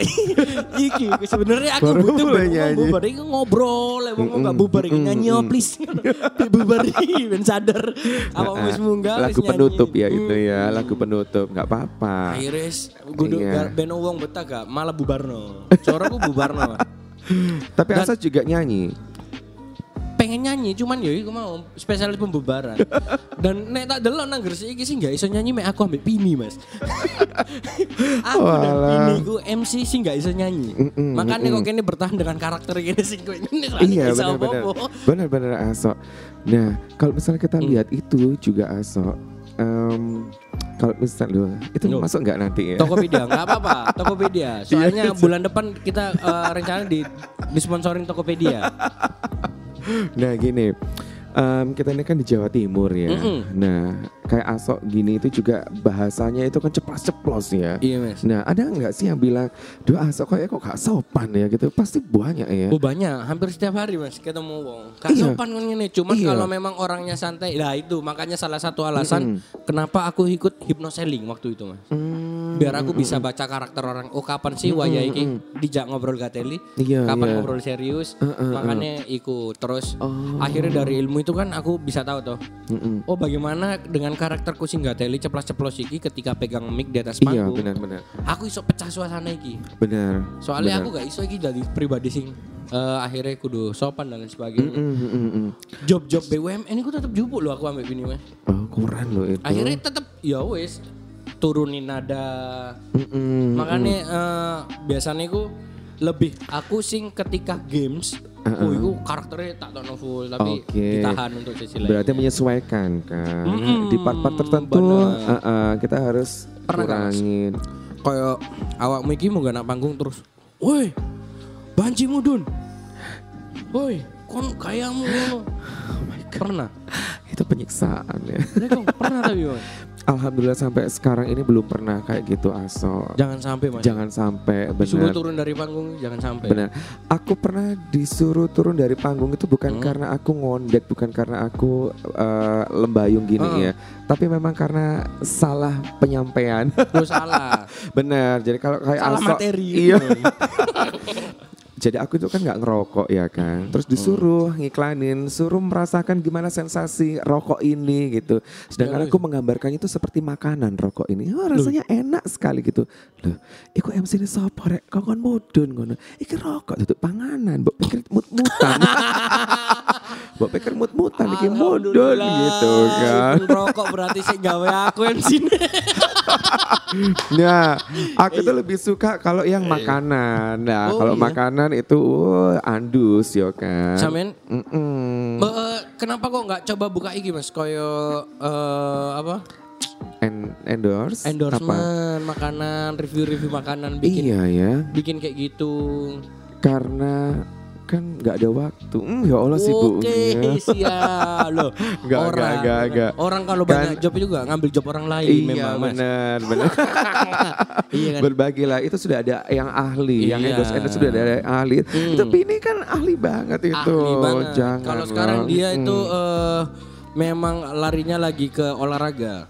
iki sebenarnya aku Baru butuh band nyanyi. bubar iki ngobrol ya mau nggak bubar iki nyanyi oh please bubar iki ben sadar apa Nah, wis munggah lagu penutup ya itu ya, lagu penutup, nggak apa-apa. akhirnya kudu Iya. ben wong betah gak malah bubarno cara aku bubarno Tapi Dan- Asa juga nyanyi. pengen nyanyi cuman ya iku mau spesialis pembubaran dan nek tak delok nang Gresik iki sih gak iso nyanyi mek aku ambek Pini mas aku dan Walah. Pini ku MC sih gak iso nyanyi Mm-mm, makanya mm-mm. kok kene bertahan dengan karakter gini sih gue ini Iya benar-benar, benar-benar Aso. Nah kalau misalnya kita Hmm. lihat itu juga Aso. em, kalau misalnya itu Loh. masuk nggak nanti ya? Tokopedia nggak apa-apa Tokopedia soalnya bulan depan kita eh, rencana di disponsorin Tokopedia Nah gini, em, kita ini kan di Jawa Timur ya. Mm-mm. Nah, kayak asok gini itu juga bahasanya itu kan ceplos-ceplos ya. Iya mas. Nah, ada nggak sih yang bilang, duh asok kayak kok gak sopan ya gitu? Pasti banyak ya. Oh banyak, hampir setiap hari mas ketemu wong. Gak Iya. sopan kan ini, cuman Iya. kalau memang orangnya santai, nah itu makanya salah satu alasan kenapa aku ikut hypnoselling waktu itu mas. Hmm, Biar aku bisa baca karakter orang. Oh kapan sih waya iki dijak ngobrol gateli? Iya, kapan iya. ngobrol serius? Makanya ikut terus. Oh. Akhirnya dari ilmu itu kan aku bisa tahu tuh. Mm-mm. Oh bagaimana dengan karakterku sing gateli ceplos-ceplos iki ketika pegang mic di atas Iya, panggung. benar-benar. Aku iso pecah suasana iki. Benar. Soalnya benar. aku gak iso iki dari pribadi sing eh, akhirnya kudu sopan dan lain sebagainya. Mm, mm, mm, mm. Job-job BUMN ini tetap jupuk loh aku ambil ini mas. Oh, kurang loh itu. Akhirnya tetap ya wes turunin nada. Mm-mm. Makanya eh, biasanya aku lebih aku sing ketika games Oh, itu karakternya tak tahu full tapi Oke. ditahan untuk sisi lain. Berarti menyesuaikan kan. Mm-mm, Di part-part tertentu bener. uh, uh, kita harus Pernah kurangin. kayak awakmu iki mau gak nak panggung terus. Woi, banci mudun. Woi, kon kayamu ngono. Pernah? Itu penyiksaan ya. Rekong, pernah tapi. Alhamdulillah sampai sekarang ini belum pernah kayak gitu aso. Jangan sampai Mas. Jangan sampai Disuruh benar. turun dari panggung jangan sampai. Benar. Aku pernah disuruh turun dari panggung itu bukan karena aku ngondek, bukan karena aku uh, lembayung gini Heeh. ya. Tapi memang karena salah penyampaian. Lu salah. Benar. Jadi kalau kayak salah aso, materi. Iya. Jadi aku itu kan nggak ngerokok ya kan. Terus disuruh ngiklanin, suruh merasakan gimana sensasi rokok ini gitu. Sedangkan aku menggambarkannya itu seperti makanan rokok ini. Oh, rasanya enak sekali gitu. Loh, iku MC ini sapa rek? Kokon mudun ngono. Iki rokok tutup panganan, mbok pikir mut-mutan. mbok pikir mut-mutan iki mudun gitu kan. Rokok berarti sih gawe aku sini. Nah, aku tuh lebih suka kalau yang makanan. Nah, Oh, kalau iya. makanan itu uh, andus yo kan. Samen Mm-mm. eh, kenapa kok nggak coba buka iki Mas? Koyo eh, apa? En- endorse? Apa? Endorsement makanan, review-review makanan bikin Iya ya, bikin kayak gitu. karena kan nggak ada waktu. Mm, ya Allah sibuknya. Oke, siap loh. Nggak, orang, nggak, nggak, nggak. orang kalau Kan- banyak job juga ngambil job orang lain Iya memang Mas. benar, benar. iya kan? Berbagilah itu sudah ada yang ahli, yang Iya. endorse endorse sudah ada yang ahli. Hmm. Tapi ini kan ahli banget itu. Ahli banget. Jangan Kalau sekarang lah. dia itu Mm. eh, memang larinya lagi ke olahraga.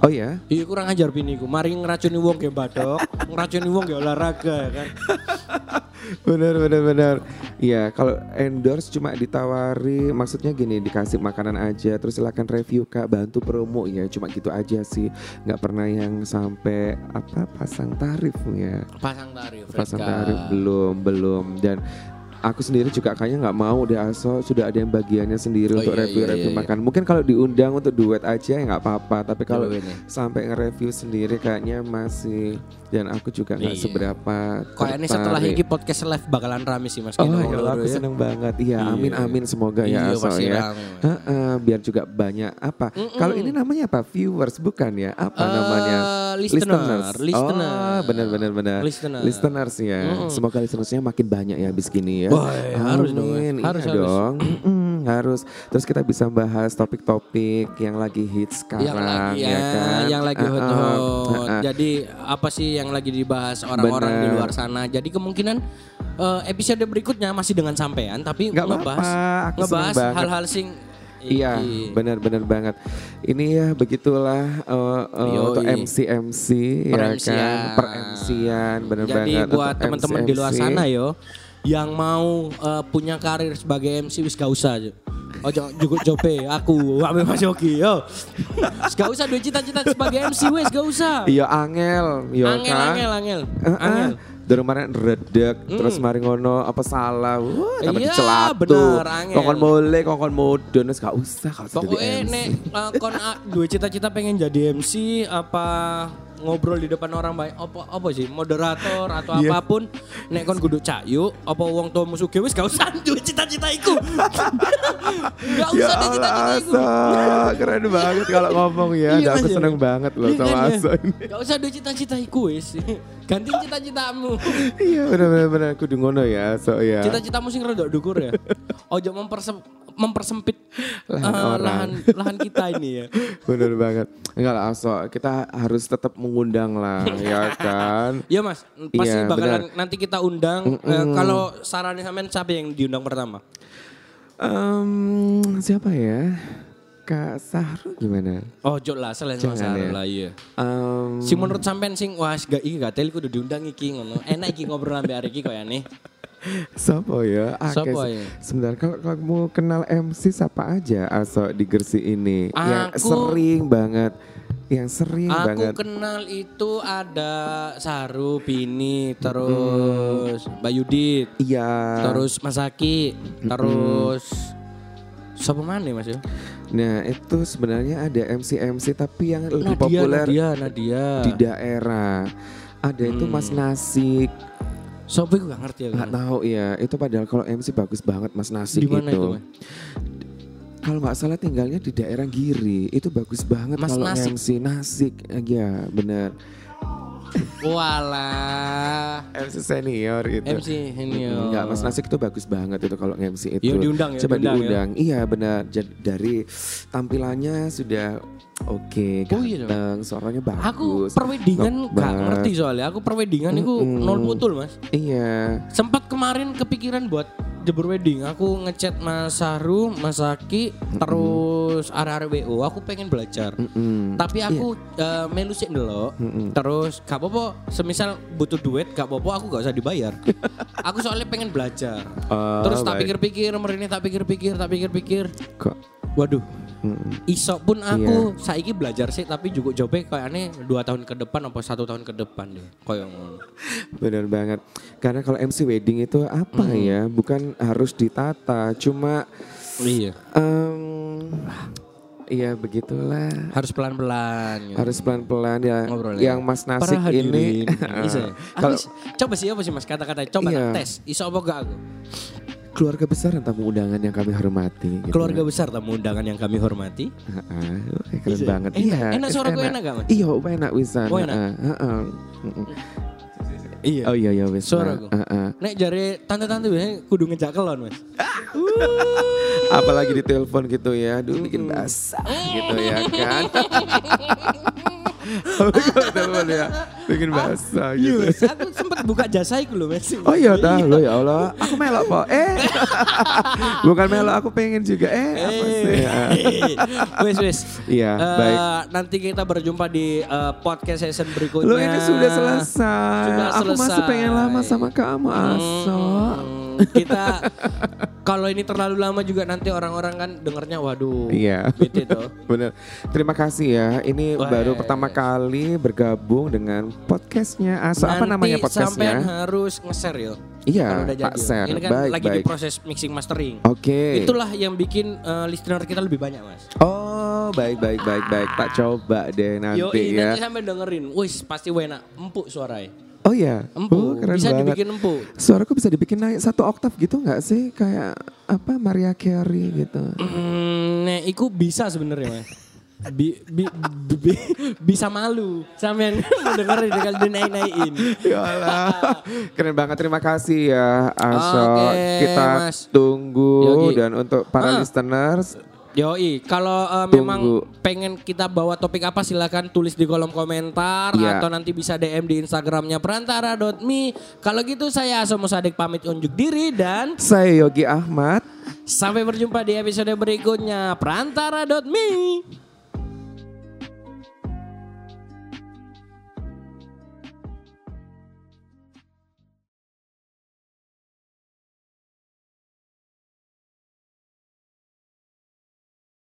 Oh ya? Iya kurang ajar biniku. Mari ngeracuni wong ke badok, ngeracuni wong ke olahraga kan. benar benar benar Iya kalau endorse cuma ditawari maksudnya gini dikasih makanan aja terus silakan review kak. Bantu promo ya cuma gitu aja sih. Nggak pernah yang sampai apa pasang tarif ya Pasang tarif. pasang tarif belum belum. Dan aku sendiri juga kayaknya nggak mau deh aso sudah ada yang bagiannya Oh, sendiri untuk iya, iya, review-review iya. makan mungkin kalau diundang untuk duet aja ya nggak apa-apa tapi kalau ya. sampai nge-review sendiri kayaknya masih dan aku juga nggak Iya. seberapa Kayaknya setelah ini podcast live bakalan rame sih Mas. Oh Kayaknya ya aku ya. seneng banget. Iya, Iya. amin amin semoga Iya, ya Aso ya. rame, Mas. Heeh, biar juga banyak apa? Kalau ini namanya apa? Viewers bukan ya? Apa Eh, namanya? listener, listener. Oh, benar benar benar. Listener. Listeners ya. Semoga listenersnya makin banyak ya habis gini ya. Ya, harus dong. Harus, iya harus. dong. Harus. Terus kita bisa bahas topik-topik yang lagi hits sekarang yang lagi ya, ya, kan. yang lagi hot-hot. heeh. Jadi apa sih yang lagi dibahas orang-orang di luar sana? Jadi kemungkinan eh, episode berikutnya masih dengan sampean tapi Nggak ngebahas aku ngebahas hal-hal sing Iya, benar-benar banget. Ini ya begitulah uh, uh, untuk MC MC ya kan, per MC-an benar Jadi banget. buat untuk teman-teman di luar sana yo yang mau eh, punya karir sebagai MC wis gak usah aja. Ojo cukup jope aku ame Mas Yogi yo. Wis gak usah duwe cita-cita sebagai MC wis gak usah. Iya angel, yo Angel kan. angel angel. Heeh. Angel. Dari kemarin redek, terus mari ngono apa salah, wah tambah Iya, dicelatu. bener, angel. Kokon boleh, kokon wis gak usah sudah jadi Pokoknya MC. nek eh, kon ah, duwe cita-cita pengen jadi MC apa ngobrol di depan orang banyak apa apa sih moderator atau Iya. apa pun nek kon kudu cayu apa wong tua musuh wis gak usah duwe cita-cita iku gak Ya usah Allah, cita-cita iku keren banget kalau ngomong ya. Iya, aku Mas, seneng ya. banget loh Iya sama ya? Aso ini. gak usah duwe cita-cita iku wis ganti cita-citamu Iya benar-benar kudu ngono ya, so ya. cita-citamu sing rada dukur ya ojo memperse mempersempit Lahan eh, orang. lahan lahan kita ini ya. Bener banget. Enggak lah Aso, kita harus tetap mengundang lah, ya kan? Iya mas, pasti Iya, bakalan nanti kita undang. Eh, kalau sarannya sampean siapa yang diundang pertama? Em, siapa ya? Kak Sahru gimana? Oh Jok lah, selain Jangan Sarah ya. lah iya. Em, Si menurut sampean sing wah gak iki gak tel kudu diundang iki ngono. Enak iki ngobrol ambek arek iki koyo Siapa ya? Sih. ya? Sebentar, kalau kamu kenal MC siapa aja Aso di Gresik ini? yang Aku- sering banget, yang sering Aku banget. kenal itu ada Saru, Bini, terus Mbak Yudit, Iya. terus Mas Aki, terus Siapa mana mas ya? Nah itu sebenarnya ada MC-MC tapi yang lebih Nadia, populer Nadia, Nadia. di daerah. Ada itu Mas Hmm. Nasik. Sopo gue gak ngerti ya. Nggak tahu ya. Itu padahal kalau MC bagus banget Mas Nasik Di mana itu, itu. Kalau nggak salah tinggalnya di daerah Giri. Itu bagus banget Mas kalau Nasik. MC Nasik. Ya bener. Walah. MC senior itu. MC senior. Enggak, Mas Nasik itu bagus banget itu kalau MC itu. Ya, diundang ya, Coba diundang ya. diundang. Iya benar. Jadi dari tampilannya sudah oke, Oh, iya dong. ganteng, suaranya Aku bagus. perwedingan Not gak ngerti soalnya. Aku perwedingan itu Mm-mm. nol putul mas. Iya. Sempat kemarin kepikiran buat jebur wedding. Aku ngechat Mas Saru, Mas Aki, terus area WO. Aku pengen belajar. Mm-mm. Tapi aku eh, melu sik ndelok. Mm-mm. Terus gak apa-apa, semisal butuh duit gak apa-apa aku gak usah dibayar. aku soalnya pengen belajar. Oh, Terus tak pikir-pikir, ini tak pikir-pikir, tak pikir-pikir. Kok Waduh, iso pun aku Iya. saiki belajar sih tapi juga coba kayak aneh dua tahun ke depan apa satu tahun ke depan deh. Kayak ngono. benar banget. Karena kalau MC wedding itu apa ya? Bukan harus ditata, cuma Iya. em, Iya begitulah. Harus pelan-pelan. gitu. Harus pelan-pelan ya. Ngobrol Yang ya. Mas Nasik ini. hadirin. Bisa ya? Kalau coba sih apa sih Mas kata-kata coba Iya. tes. Iso apa gak aku? Keluarga besar dan tamu undangan yang kami hormati. gitu. Keluarga besar tamu undangan yang kami hormati. Heeh, eh, keren Bisa. banget. Enak- iya. enak suaraku enak gak, Mas? Iya, enak wisan. Oh, enak? Heeh. Iya. Oh iya iya wis. Suaraku. Heeh. Nek jare tante-tante biasanya kudu ngejak kelon, Mas. Apalagi di telepon gitu ya, aduh bikin basah gitu ya kan. Telepon ya, bikin basah Iya, gitu. Mas. Aku sempat buka jasa iku lho, Mas. Oh iya dah lo ya Allah, aku melok po. Eh, bukan melok, aku pengen juga. Eh, apa sih? Eh, Wes wes. Iya, Eh, baik. Nanti kita berjumpa di eh, podcast session berikutnya. Lo ini sudah selesai. Sudah aku masih pengen lama sama kamu, Aso. Hmm, kita kalau ini terlalu lama juga nanti orang-orang kan dengernya waduh. Iya. Gitu. Bener. Terima kasih ya. Ini Wah, baru pertama kali bergabung dengan podcastnya Aso. Apa namanya podcastnya? harus nge-share ya. Iya, Kalau udah jadi. share. Ini kan Baik, lagi di baik. proses mixing mastering. Oke. Itulah yang bikin eh, listener kita lebih banyak, Mas. Oh, baik baik baik baik. Tak coba deh nanti Yoi, ya. nanti sampai dengerin. Wis, pasti enak. Empuk suaranya. Oh iya. Empuk. Oh, keren bisa banget. dibikin empuk. Suaraku bisa dibikin naik satu oktav gitu nggak sih? Kayak apa Maria Carey gitu. Hmm, nek iku bisa sebenarnya, Mas. Bi, bi, bi- bi- bisa malu sampean dengerin dengan dinaik-naikin. Ya Allah. Keren banget. Terima kasih ya Aso. Oke, Kita Mas. tunggu Yogi. dan untuk para Ah. listeners Yoi, kalau Tunggu. memang pengen kita bawa topik apa silakan tulis di kolom komentar Iya. atau nanti bisa DM di Instagramnya perantara.me. Kalau gitu saya Aso Musadek pamit unjuk diri dan saya Yogi Ahmad. sampai berjumpa di episode berikutnya perantara.me.